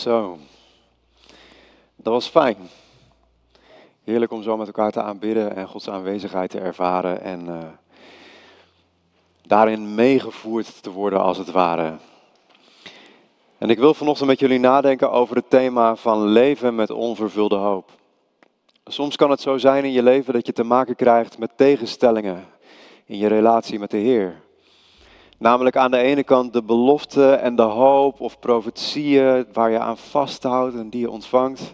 Zo, dat was fijn. Heerlijk om zo met elkaar te aanbidden en Gods aanwezigheid te ervaren en uh, daarin meegevoerd te worden als het ware. En ik wil vanochtend met jullie nadenken over het thema van leven met onvervulde hoop. Soms kan het zo zijn in je leven dat je te maken krijgt met tegenstellingen in je relatie met de Heer. Namelijk aan de ene kant de belofte en de hoop of profetieën waar je aan vasthoudt en die je ontvangt.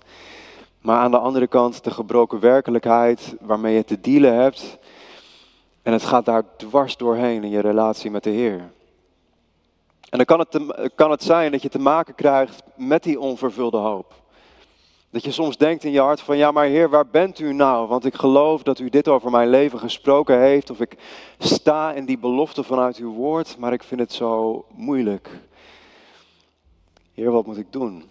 Maar aan de andere kant de gebroken werkelijkheid waarmee je te dealen hebt. En het gaat daar dwars doorheen in je relatie met de Heer. En dan kan het, kan het zijn dat je te maken krijgt met die onvervulde hoop. Dat je soms denkt in je hart van ja, maar Heer, waar bent u nou? Want ik geloof dat u dit over mijn leven gesproken heeft. Of ik sta in die belofte vanuit uw woord, maar ik vind het zo moeilijk. Heer, wat moet ik doen?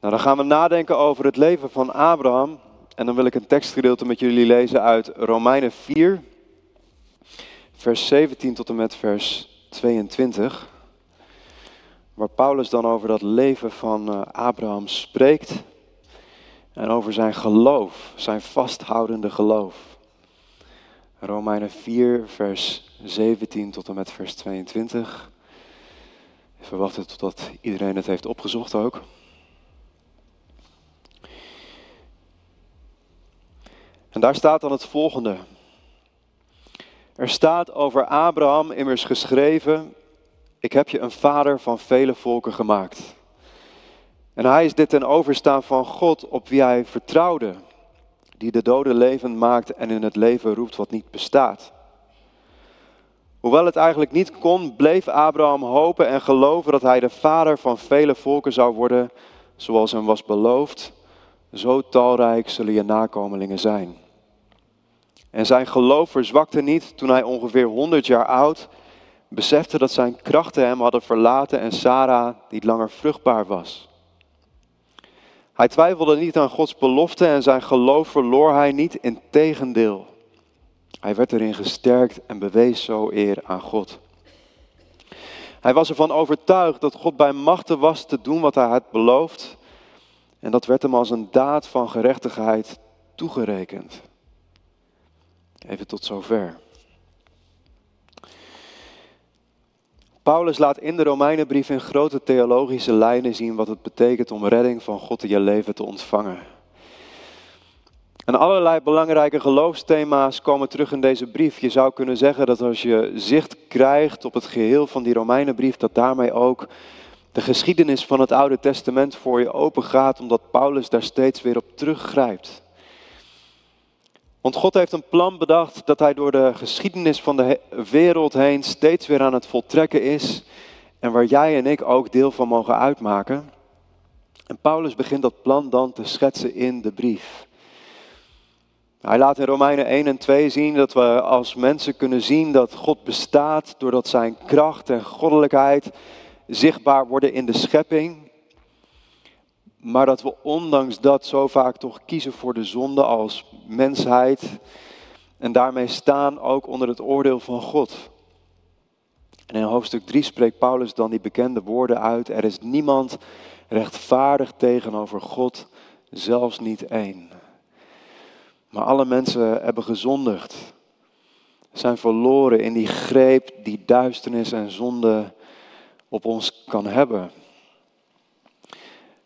Nou, dan gaan we nadenken over het leven van Abraham. En dan wil ik een tekstgedeelte met jullie lezen uit Romeinen 4, vers 17 tot en met vers 22 waar Paulus dan over dat leven van eh, Abraham spreekt en over zijn geloof, zijn vasthoudende geloof. Romeinen 4, vers 17 tot en met vers 22. Even wachten totdat iedereen het heeft opgezocht ook. En daar staat dan het volgende. Er staat over Abraham immers geschreven ik heb je een vader van vele volken gemaakt. En hij is dit ten overstaan van God op wie hij vertrouwde, die de doden levend maakt en in het leven roept wat niet bestaat. Hoewel het eigenlijk niet kon, bleef Abraham hopen en geloven dat hij de vader van vele volken zou worden, zoals hem was beloofd. Zo talrijk zullen je nakomelingen zijn. En zijn geloof verzwakte niet toen hij ongeveer 100 jaar oud besefte dat zijn krachten hem hadden verlaten en Sarah niet langer vruchtbaar was. Hij twijfelde niet aan Gods belofte en zijn geloof verloor hij niet, in tegendeel. Hij werd erin gesterkt en bewees zo eer aan God. Hij was ervan overtuigd dat God bij machten was te doen wat hij had beloofd. En dat werd hem als een daad van gerechtigheid toegerekend. Even tot zover. Paulus laat in de Romeinenbrief in grote theologische lijnen zien wat het betekent om redding van God in je leven te ontvangen. En allerlei belangrijke geloofsthema's komen terug in deze brief. Je zou kunnen zeggen dat als je zicht krijgt op het geheel van die Romeinenbrief, dat daarmee ook de geschiedenis van het Oude Testament voor je open gaat, omdat Paulus daar steeds weer op teruggrijpt. Want God heeft een plan bedacht dat hij door de geschiedenis van de wereld heen steeds weer aan het voltrekken is. En waar jij en ik ook deel van mogen uitmaken. En Paulus begint dat plan dan te schetsen in de brief. Hij laat in Romeinen 1 en 2 zien dat we als mensen kunnen zien dat God bestaat doordat zijn kracht en goddelijkheid zichtbaar worden in de schepping. Maar dat we ondanks dat zo vaak toch kiezen voor de zonde als mensheid. En daarmee staan ook onder het oordeel van God. En in hoofdstuk 3 spreekt Paulus dan die bekende woorden uit. Er is niemand rechtvaardig tegenover God, zelfs niet één. Maar alle mensen hebben gezondigd. Zijn verloren in die greep die duisternis en zonde op ons kan hebben.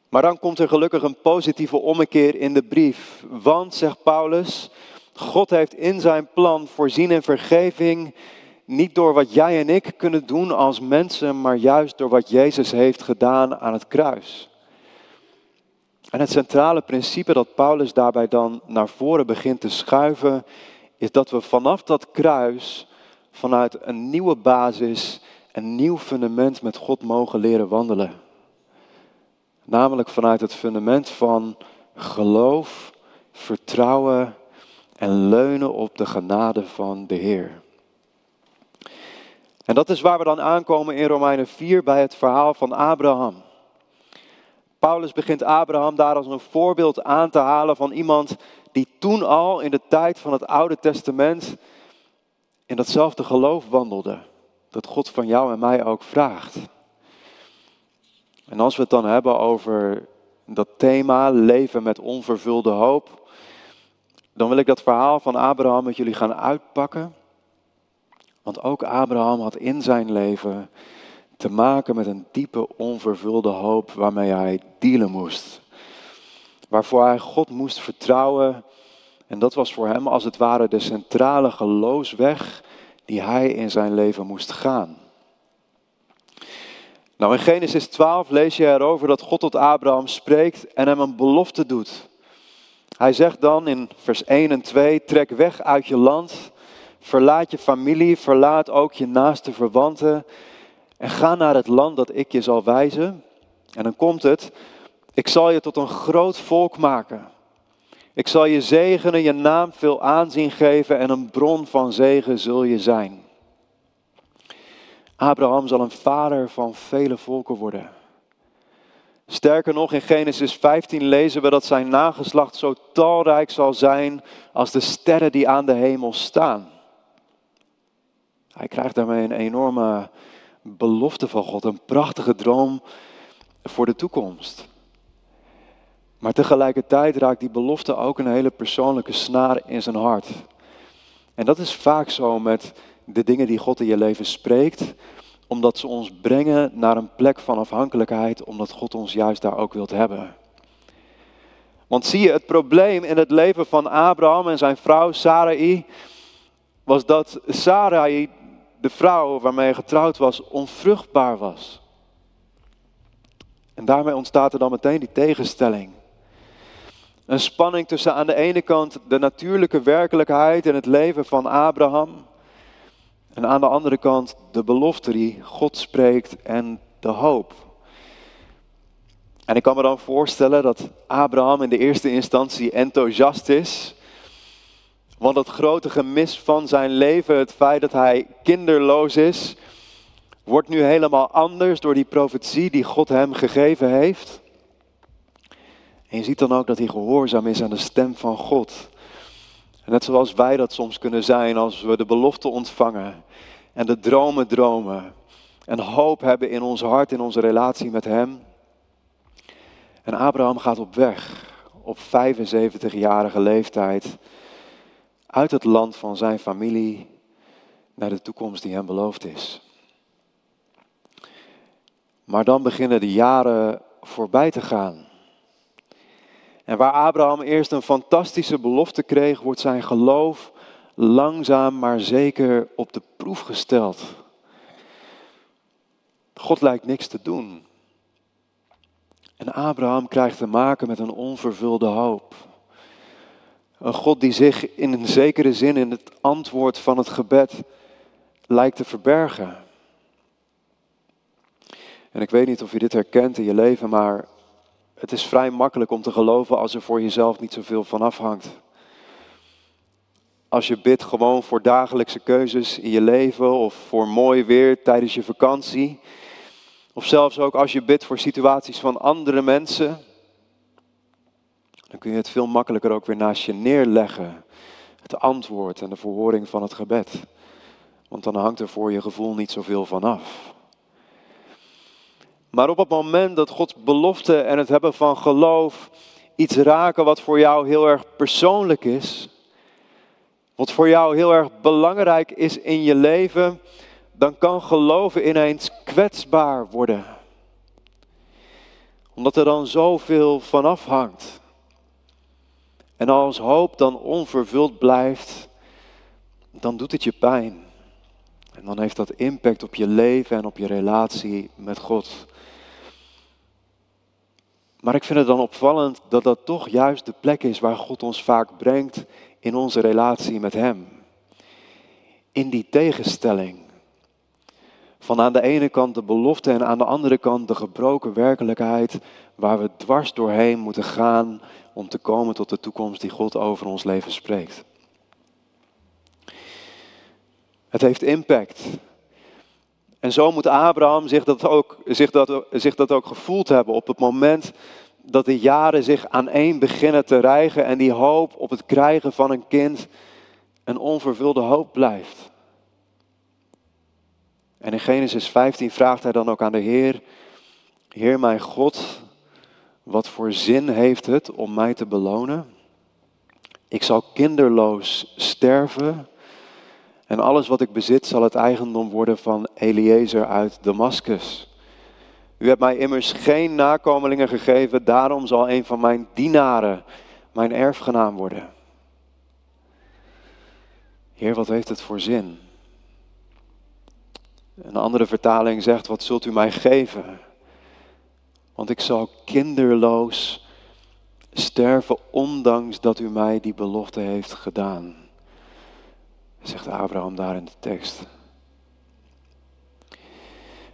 Maar dan komt er gelukkig een positieve ommekeer in de brief. Want, zegt Paulus, God heeft in zijn plan voorzien in vergeving niet door wat jij en ik kunnen doen als mensen, maar juist door wat Jezus heeft gedaan aan het kruis. En het centrale principe dat Paulus daarbij dan naar voren begint te schuiven, is dat we vanaf dat kruis, vanuit een nieuwe basis, een nieuw fundament met God mogen leren wandelen. Namelijk vanuit het fundament van geloof, vertrouwen en leunen op de genade van de Heer. En dat is waar we dan aankomen in Romeinen 4 bij het verhaal van Abraham. Paulus begint Abraham daar als een voorbeeld aan te halen van iemand die toen al in de tijd van het Oude Testament in datzelfde geloof wandelde. Dat God van jou en mij ook vraagt. En als we het dan hebben over dat thema, leven met onvervulde hoop, dan wil ik dat verhaal van Abraham met jullie gaan uitpakken. Want ook Abraham had in zijn leven te maken met een diepe onvervulde hoop waarmee hij dealen moest. Waarvoor hij God moest vertrouwen. En dat was voor hem als het ware de centrale geloofsweg die hij in zijn leven moest gaan. Nou, in Genesis 12 lees je erover dat God tot Abraham spreekt en hem een belofte doet. Hij zegt dan in vers 1 en 2: Trek weg uit je land, verlaat je familie, verlaat ook je naaste verwanten en ga naar het land dat ik je zal wijzen. En dan komt het: Ik zal je tot een groot volk maken. Ik zal je zegenen, je naam veel aanzien geven en een bron van zegen zul je zijn. Abraham zal een vader van vele volken worden. Sterker nog, in Genesis 15 lezen we dat zijn nageslacht zo talrijk zal zijn als de sterren die aan de hemel staan. Hij krijgt daarmee een enorme belofte van God, een prachtige droom voor de toekomst. Maar tegelijkertijd raakt die belofte ook een hele persoonlijke snaar in zijn hart. En dat is vaak zo met de dingen die God in je leven spreekt, omdat ze ons brengen naar een plek van afhankelijkheid, omdat God ons juist daar ook wilt hebben. Want zie je, het probleem in het leven van Abraham en zijn vrouw Sarai was dat Sarai, de vrouw waarmee hij getrouwd was, onvruchtbaar was. En daarmee ontstaat er dan meteen die tegenstelling. Een spanning tussen aan de ene kant de natuurlijke werkelijkheid in het leven van Abraham en aan de andere kant de belofte die God spreekt en de hoop. En ik kan me dan voorstellen dat Abraham in de eerste instantie enthousiast is. Want het grote gemis van zijn leven, het feit dat hij kinderloos is, wordt nu helemaal anders door die profetie die God hem gegeven heeft. En je ziet dan ook dat hij gehoorzaam is aan de stem van God. Net zoals wij dat soms kunnen zijn als we de belofte ontvangen en de dromen dromen en hoop hebben in ons hart, in onze relatie met Hem. En Abraham gaat op weg op 75-jarige leeftijd uit het land van zijn familie naar de toekomst die hem beloofd is. Maar dan beginnen de jaren voorbij te gaan. En waar Abraham eerst een fantastische belofte kreeg, wordt zijn geloof langzaam maar zeker op de proef gesteld. God lijkt niks te doen. En Abraham krijgt te maken met een onvervulde hoop. Een God die zich in een zekere zin in het antwoord van het gebed lijkt te verbergen. En ik weet niet of je dit herkent in je leven, maar het is vrij makkelijk om te geloven als er voor jezelf niet zoveel van afhangt. Als je bidt gewoon voor dagelijkse keuzes in je leven of voor mooi weer tijdens je vakantie. Of zelfs ook als je bidt voor situaties van andere mensen. Dan kun je het veel makkelijker ook weer naast je neerleggen. Het antwoord en de verhoring van het gebed. Want dan hangt er voor je gevoel niet zoveel van af. Maar op het moment dat Gods belofte en het hebben van geloof iets raken wat voor jou heel erg persoonlijk is, wat voor jou heel erg belangrijk is in je leven, dan kan geloven ineens kwetsbaar worden. Omdat er dan zoveel van afhangt. En als hoop dan onvervuld blijft, dan doet het je pijn. En dan heeft dat impact op je leven en op je relatie met God. Maar ik vind het dan opvallend dat dat toch juist de plek is waar God ons vaak brengt in onze relatie met Hem. In die tegenstelling. Van aan de ene kant de belofte en aan de andere kant de gebroken werkelijkheid waar we dwars doorheen moeten gaan om te komen tot de toekomst die God over ons leven spreekt. Het heeft impact. En zo moet Abraham zich dat, ook, zich, dat, zich dat ook gevoeld hebben op het moment dat de jaren zich aan één beginnen te rijgen en die hoop op het krijgen van een kind een onvervulde hoop blijft. En in Genesis 15 vraagt hij dan ook aan de Heer, Heer mijn God, wat voor zin heeft het om mij te belonen? Ik zal kinderloos sterven en alles wat ik bezit zal het eigendom worden van Eliezer uit Damascus. U hebt mij immers geen nakomelingen gegeven, daarom zal een van mijn dienaren mijn erfgenaam worden. Heer, wat heeft het voor zin? Een andere vertaling zegt, wat zult u mij geven? Want ik zal kinderloos sterven, ondanks dat u mij die belofte heeft gedaan. Zegt Abraham daar in de tekst.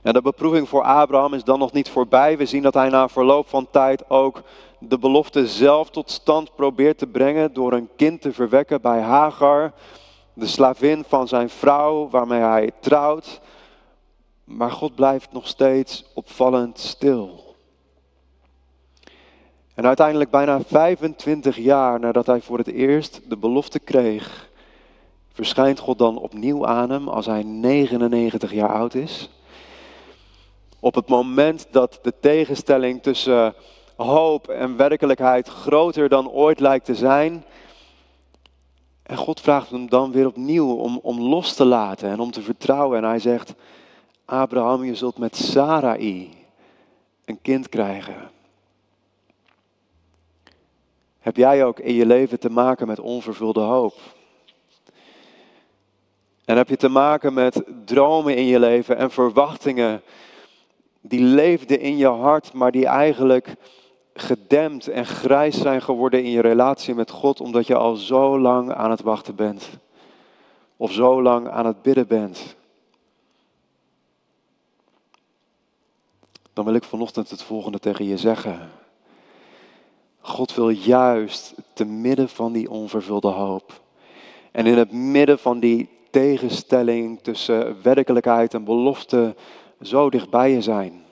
En de beproeving voor Abraham is dan nog niet voorbij. We zien dat hij na verloop van tijd ook de belofte zelf tot stand probeert te brengen door een kind te verwekken bij Hagar, de slavin van zijn vrouw waarmee hij trouwt. Maar God blijft nog steeds opvallend stil. En uiteindelijk bijna 25 jaar nadat hij voor het eerst de belofte kreeg, verschijnt God dan opnieuw aan hem als hij 99 jaar oud is. Op het moment dat de tegenstelling tussen hoop en werkelijkheid groter dan ooit lijkt te zijn. En God vraagt hem dan weer opnieuw om, om los te laten en om te vertrouwen. En hij zegt, Abraham, je zult met Sarai een kind krijgen. Heb jij ook in je leven te maken met onvervulde hoop? En heb je te maken met dromen in je leven en verwachtingen die leefden in je hart, maar die eigenlijk gedempt en grijs zijn geworden in je relatie met God, omdat je al zo lang aan het wachten bent. Of zo lang aan het bidden bent. Dan wil ik vanochtend het volgende tegen je zeggen. God wil juist te midden van die onvervulde hoop. En in het midden van die tegenstelling tussen werkelijkheid en belofte zo dichtbij je zijn.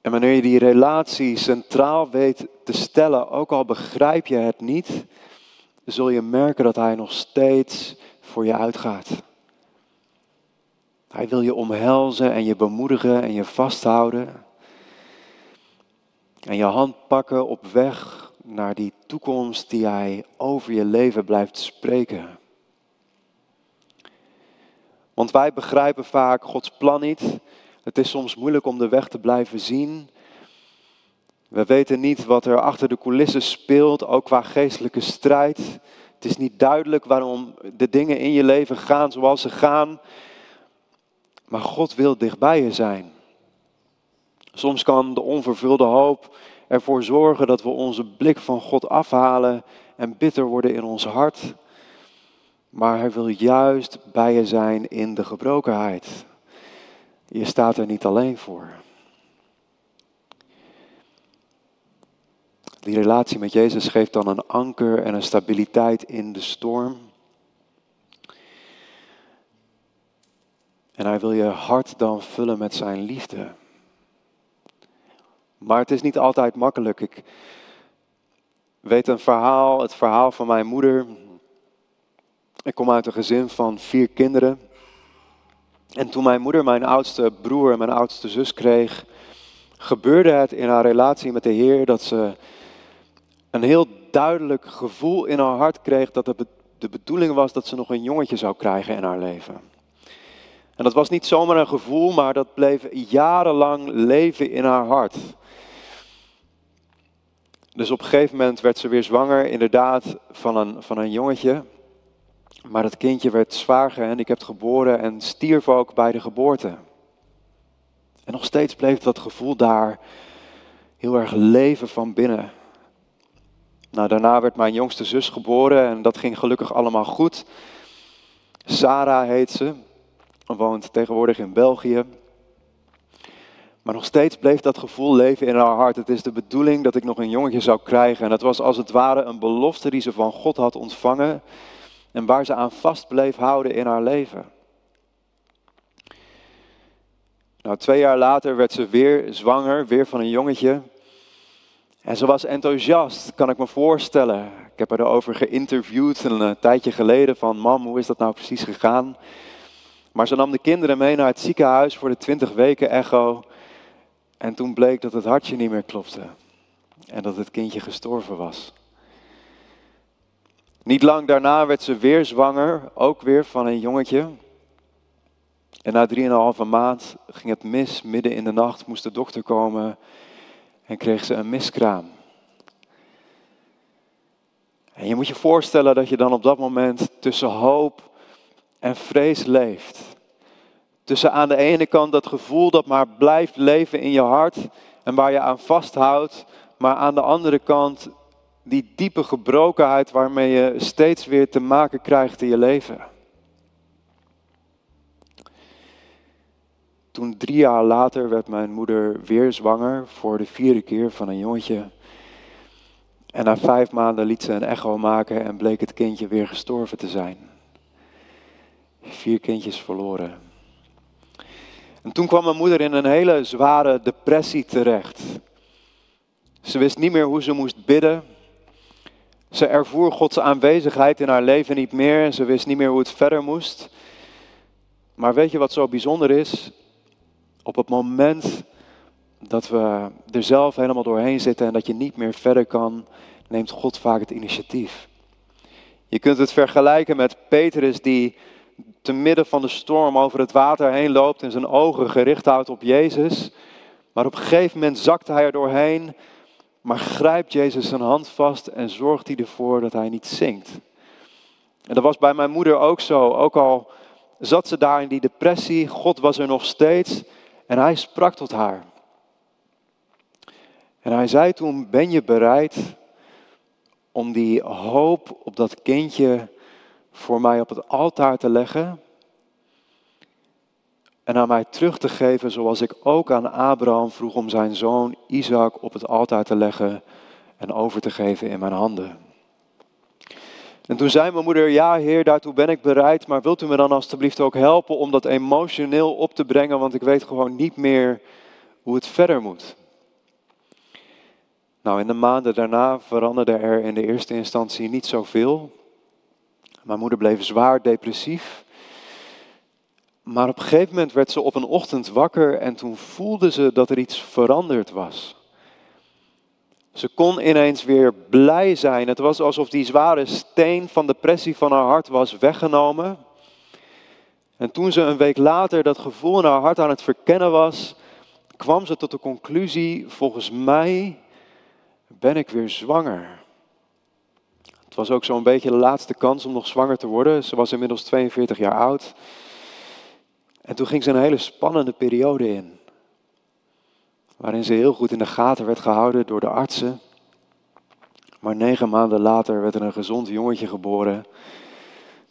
En wanneer je die relatie centraal weet te stellen, ook al begrijp je het niet, zul je merken dat Hij nog steeds voor je uitgaat. Hij wil je omhelzen en je bemoedigen en je vasthouden. En je hand pakken op weg naar die toekomst die Hij over je leven blijft spreken. Want wij begrijpen vaak Gods plan niet. Het is soms moeilijk om de weg te blijven zien. We weten niet wat er achter de coulissen speelt, ook qua geestelijke strijd. Het is niet duidelijk waarom de dingen in je leven gaan zoals ze gaan. Maar God wil dichtbij je zijn. Soms kan de onvervulde hoop ervoor zorgen dat we onze blik van God afhalen en bitter worden in ons hart. Maar Hij wil juist bij je zijn in de gebrokenheid. Je staat er niet alleen voor. Die relatie met Jezus geeft dan een anker en een stabiliteit in de storm. En hij wil je hart dan vullen met zijn liefde. Maar het is niet altijd makkelijk. Ik weet een verhaal, het verhaal van mijn moeder. Ik kom uit een gezin van vier kinderen. En toen mijn moeder mijn oudste broer en mijn oudste zus kreeg, gebeurde het in haar relatie met de Heer dat ze een heel duidelijk gevoel in haar hart kreeg dat het de bedoeling was dat ze nog een jongetje zou krijgen in haar leven. En dat was niet zomaar een gevoel, maar dat bleef jarenlang leven in haar hart. Dus op een gegeven moment werd ze weer zwanger, inderdaad, van een, van een jongetje. Maar dat kindje werd zwaar gehandicapt geboren en stierf ook bij de geboorte. En nog steeds bleef dat gevoel daar heel erg leven van binnen. Nou, daarna werd mijn jongste zus geboren en dat ging gelukkig allemaal goed. Sarah heet ze, woont tegenwoordig in België. Maar nog steeds bleef dat gevoel leven in haar hart. Het is de bedoeling dat ik nog een jongetje zou krijgen. En het was als het ware een belofte die ze van God had ontvangen. En waar ze aan vast bleef houden in haar leven. Nou, twee jaar later werd ze weer zwanger, weer van een jongetje. En ze was enthousiast, kan ik me voorstellen. Ik heb haar erover geïnterviewd een, eh, tijdje geleden van, mam, hoe is dat nou precies gegaan? Maar ze nam de kinderen mee naar het ziekenhuis voor de 20 weken echo. En toen bleek dat het hartje niet meer klopte. En dat het kindje gestorven was. Niet lang daarna werd ze weer zwanger, ook weer van een jongetje. En na drieënhalve maand ging het mis, midden in de nacht moest de dokter komen en kreeg ze een miskraam. En je moet je voorstellen dat je dan op dat moment tussen hoop en vrees leeft. Tussen aan de ene kant dat gevoel dat maar blijft leven in je hart en waar je aan vasthoudt, maar aan de andere kant die diepe gebrokenheid waarmee je steeds weer te maken krijgt in je leven. Toen drie jaar later werd mijn moeder weer zwanger voor de vierde keer van een jongetje. En na vijf maanden liet ze een echo maken en bleek het kindje weer gestorven te zijn. Vier kindjes verloren. En toen kwam mijn moeder in een hele zware depressie terecht. Ze wist niet meer hoe ze moest bidden. Ze ervoer Gods aanwezigheid in haar leven niet meer ze wist niet meer hoe het verder moest. Maar weet je wat zo bijzonder is? Op het moment dat we er zelf helemaal doorheen zitten en dat je niet meer verder kan, neemt God vaak het initiatief. Je kunt het vergelijken met Petrus die te midden van de storm over het water heen loopt en zijn ogen gericht houdt op Jezus. Maar op een gegeven moment zakt hij er doorheen, maar grijpt Jezus zijn hand vast en zorgt hij ervoor dat hij niet zinkt. En dat was bij mijn moeder ook zo. Ook al zat ze daar in die depressie, God was er nog steeds en hij sprak tot haar. En hij zei toen, ben je bereid om die hoop op dat kindje voor mij op het altaar te leggen en aan mij terug te geven zoals ik ook aan Abraham vroeg om zijn zoon Isaac op het altaar te leggen en over te geven in mijn handen. En toen zei mijn moeder, ja heer, daartoe ben ik bereid, maar wilt u me dan alstublieft ook helpen om dat emotioneel op te brengen, want ik weet gewoon niet meer hoe het verder moet. Nou, in de maanden daarna veranderde er in de eerste instantie niet zoveel. Mijn moeder bleef zwaar depressief. Maar op een gegeven moment werd ze op een ochtend wakker en toen voelde ze dat er iets veranderd was. Ze kon ineens weer blij zijn. Het was alsof die zware steen van depressie van haar hart was weggenomen. En toen ze een week later dat gevoel in haar hart aan het verkennen was, kwam ze tot de conclusie: volgens mij ben ik weer zwanger. Het was ook zo'n beetje de laatste kans om nog zwanger te worden. Ze was inmiddels 42 jaar oud. En toen ging ze een hele spannende periode in. Waarin ze heel goed in de gaten werd gehouden door de artsen. Maar negen maanden later werd er een gezond jongetje geboren.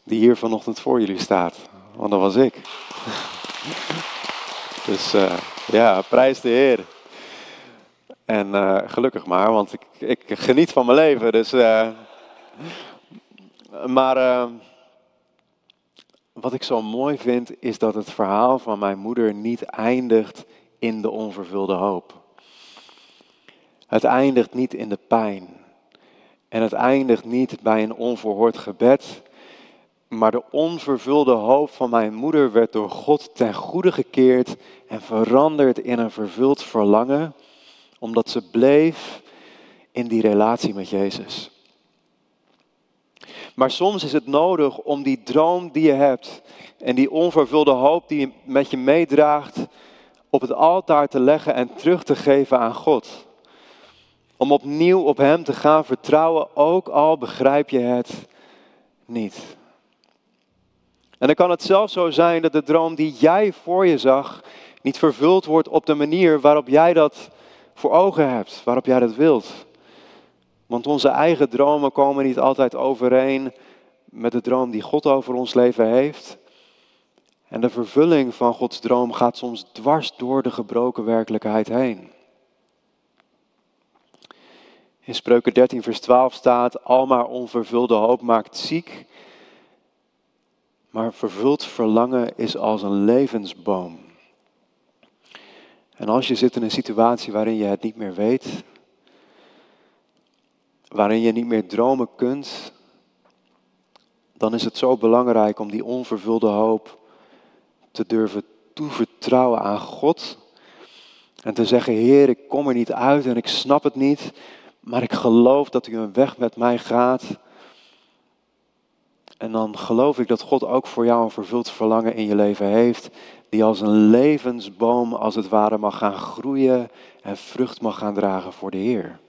Die hier vanochtend voor jullie staat. Want dat was ik. Dus uh, ja, prijs de Heer. En uh, gelukkig maar, want ik, ik, geniet van mijn leven. Dus, uh, maar wat ik zo mooi vind, is dat het verhaal van mijn moeder niet eindigt in de onvervulde hoop. Het eindigt niet in de pijn. En het eindigt niet bij een onverhoord gebed. Maar de onvervulde hoop van mijn moeder werd door God ten goede gekeerd en veranderd in een vervuld verlangen omdat ze bleef in die relatie met Jezus. Maar soms is het nodig om die droom die je hebt en die onvervulde hoop die je met je meedraagt op het altaar te leggen en terug te geven aan God. Om opnieuw op Hem te gaan vertrouwen, ook al begrijp je het niet. En dan kan het zelfs zo zijn dat de droom die jij voor je zag niet vervuld wordt op de manier waarop jij dat voor ogen hebt, waarop jij dat wilt. Want onze eigen dromen komen niet altijd overeen met de droom die God over ons leven heeft. En de vervulling van Gods droom gaat soms dwars door de gebroken werkelijkheid heen. In Spreuken 13, vers 12 staat: Almaar onvervulde hoop maakt ziek, maar vervuld verlangen is als een levensboom. En als je zit in een situatie waarin je het niet meer weet, waarin je niet meer dromen kunt, dan is het zo belangrijk om die onvervulde hoop te durven toevertrouwen aan God. En te zeggen, Heer, ik kom er niet uit en ik snap het niet, maar ik geloof dat u een weg met mij gaat. En dan geloof ik dat God ook voor jou een vervuld verlangen in je leven heeft, die als een levensboom als het ware mag gaan groeien en vrucht mag gaan dragen voor de Heer.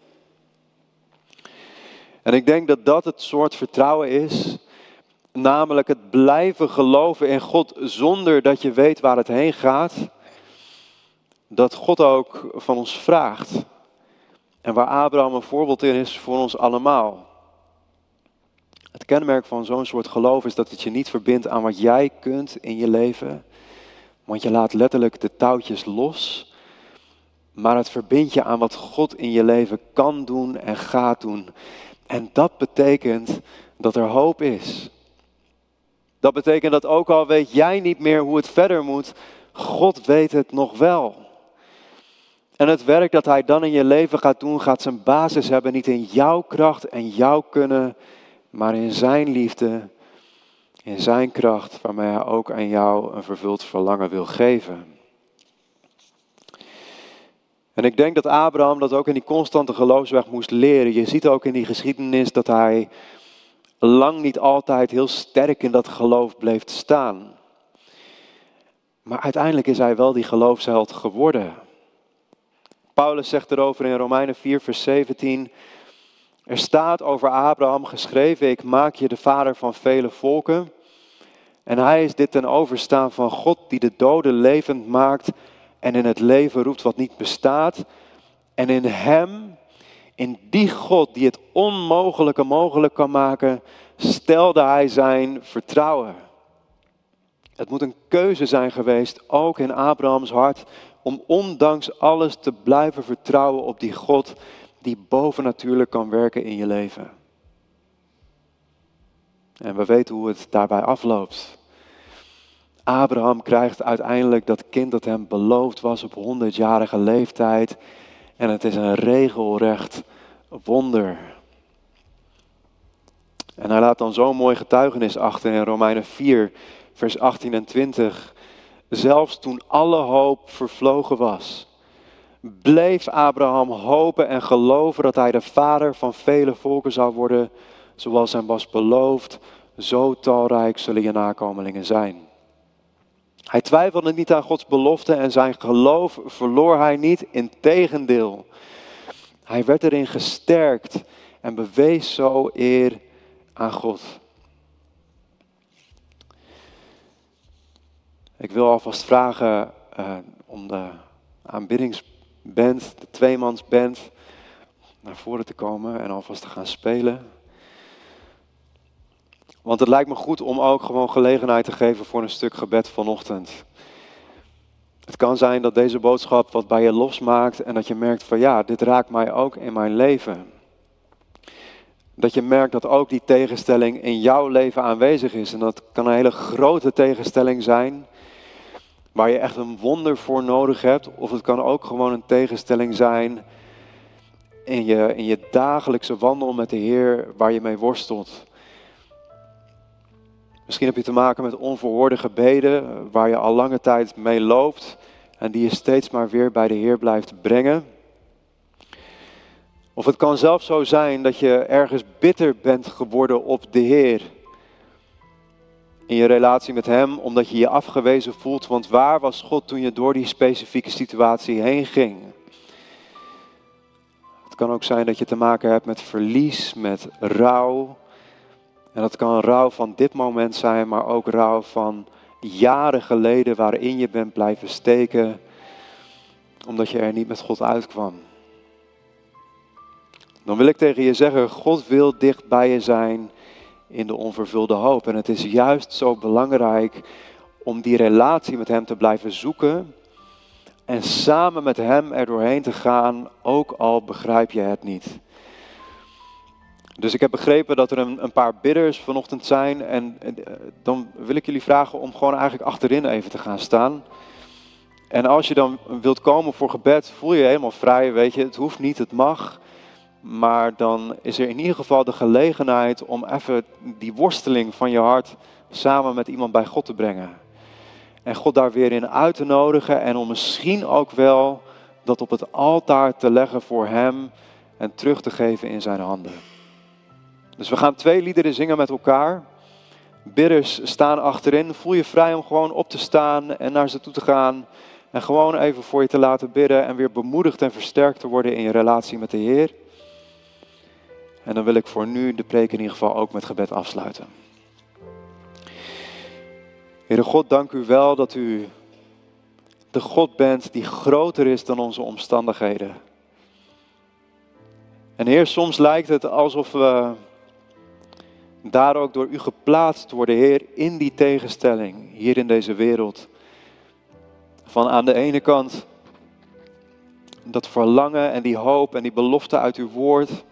En ik denk dat dat het soort vertrouwen is, namelijk het blijven geloven in God zonder dat je weet waar het heen gaat, dat God ook van ons vraagt. En waar Abraham een voorbeeld in is voor ons allemaal. Het kenmerk van zo'n soort geloof is dat het je niet verbindt aan wat jij kunt in je leven, want je laat letterlijk de touwtjes los, maar het verbindt je aan wat God in je leven kan doen en gaat doen. En dat betekent dat er hoop is. Dat betekent dat ook al weet jij niet meer hoe het verder moet, God weet het nog wel. En het werk dat Hij dan in je leven gaat doen, gaat zijn basis hebben niet in jouw kracht en jouw kunnen, maar in Zijn liefde, in Zijn kracht, waarmee Hij ook aan jou een vervuld verlangen wil geven. En ik denk dat Abraham dat ook in die constante geloofsweg moest leren. Je ziet ook in die geschiedenis dat hij lang niet altijd heel sterk in dat geloof bleef staan. Maar uiteindelijk is hij wel die geloofsheld geworden. Paulus zegt erover in Romeinen 4, vers 17. Er staat over Abraham geschreven: Ik maak je de vader van vele volken. En hij is dit ten overstaan van God die de doden levend maakt en in het leven roept wat niet bestaat. En in Hem, in die God die het onmogelijke mogelijk kan maken, stelde Hij zijn vertrouwen. Het moet een keuze zijn geweest, ook in Abrahams hart, om ondanks alles te blijven vertrouwen op die God die bovennatuurlijk kan werken in je leven. En we weten hoe het daarbij afloopt. Abraham krijgt uiteindelijk dat kind dat hem beloofd was op 100-jarige leeftijd. En het is een regelrecht wonder. En hij laat dan zo'n mooi getuigenis achter in Romeinen 4, vers 18 en 20. Zelfs toen alle hoop vervlogen was, bleef Abraham hopen en geloven dat hij de vader van vele volken zou worden, zoals hem was beloofd. Zo talrijk zullen je nakomelingen zijn. Hij twijfelde niet aan Gods belofte en zijn geloof verloor hij niet. Integendeel, hij werd erin gesterkt en bewees zo eer aan God. Ik wil alvast vragen uh, om de aanbiddingsband, de tweemansband, naar voren te komen en alvast te gaan spelen. Want het lijkt me goed om ook gewoon gelegenheid te geven voor een stuk gebed vanochtend. Het kan zijn dat deze boodschap wat bij je losmaakt en dat je merkt van ja, dit raakt mij ook in mijn leven. Dat je merkt dat ook die tegenstelling in jouw leven aanwezig is. En dat kan een hele grote tegenstelling zijn, waar je echt een wonder voor nodig hebt. Of het kan ook gewoon een tegenstelling zijn in je, in je dagelijkse wandel met de Heer, waar je mee worstelt. Misschien heb je te maken met onverhoorde gebeden waar je al lange tijd mee loopt en die je steeds maar weer bij de Heer blijft brengen. Of het kan zelfs zo zijn dat je ergens bitter bent geworden op de Heer. In je relatie met Hem, omdat je je afgewezen voelt. Want waar was God toen je door die specifieke situatie heen ging? Het kan ook zijn dat je te maken hebt met verlies, met rouw, en dat kan rouw van dit moment zijn, maar ook rouw van jaren geleden waarin je bent blijven steken, omdat je er niet met God uitkwam. Dan wil ik tegen je zeggen, God wil dicht bij je zijn in de onvervulde hoop. En het is juist zo belangrijk om die relatie met Hem te blijven zoeken en samen met Hem er doorheen te gaan, ook al begrijp je het niet. Dus ik heb begrepen dat er een, een paar bidders vanochtend zijn. En, en eh, dan wil ik jullie vragen om gewoon eigenlijk achterin even te gaan staan. En als je dan wilt komen voor gebed, voel je je helemaal vrij. Weet je, het hoeft niet, het mag. Maar dan is er in ieder geval de gelegenheid om even die worsteling van je hart samen met iemand bij God te brengen. En God daar weer in uit te nodigen en om misschien ook wel dat op het altaar te leggen voor Hem en terug te geven in zijn handen. Dus we gaan twee liederen zingen met elkaar. Bidders staan achterin. Voel je vrij om gewoon op te staan en naar ze toe te gaan. En gewoon even voor je te laten bidden en weer bemoedigd en versterkt te worden in je relatie met de Heer. En dan wil ik voor nu de preek in ieder geval ook met gebed afsluiten. Heere God, dank u wel dat u de God bent die groter is dan onze omstandigheden. En Heer, soms lijkt het alsof we daar ook door u geplaatst worden, Heer, in die tegenstelling hier in deze wereld. Van aan de ene kant dat verlangen en die hoop en die belofte uit uw woord.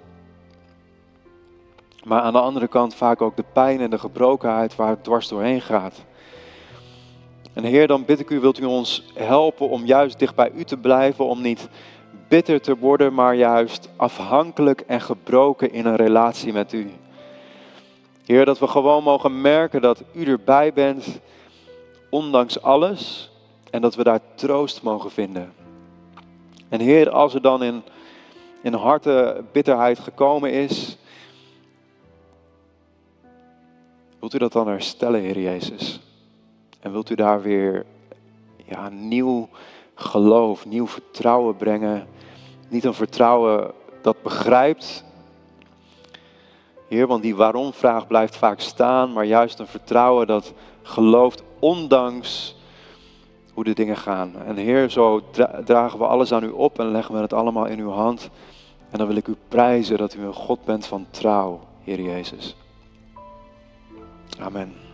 Maar aan de andere kant vaak ook de pijn en de gebrokenheid waar het dwars doorheen gaat. En Heer, dan bid ik u, wilt u ons helpen om juist dicht bij u te blijven, om niet bitter te worden, maar juist afhankelijk en gebroken in een relatie met u. Heer, dat we gewoon mogen merken dat u erbij bent, ondanks alles, en dat we daar troost mogen vinden. En Heer, als er dan in, in harten bitterheid gekomen is, wilt u dat dan herstellen, Heer Jezus? En wilt u daar weer ja, nieuw geloof, nieuw vertrouwen brengen? Niet een vertrouwen dat begrijpt. Heer, want die waarom-vraag blijft vaak staan, maar juist een vertrouwen dat gelooft ondanks hoe de dingen gaan. En Heer, zo dragen we alles aan u op en leggen we het allemaal in uw hand. En dan wil ik u prijzen dat u een God bent van trouw, Heer Jezus. Amen.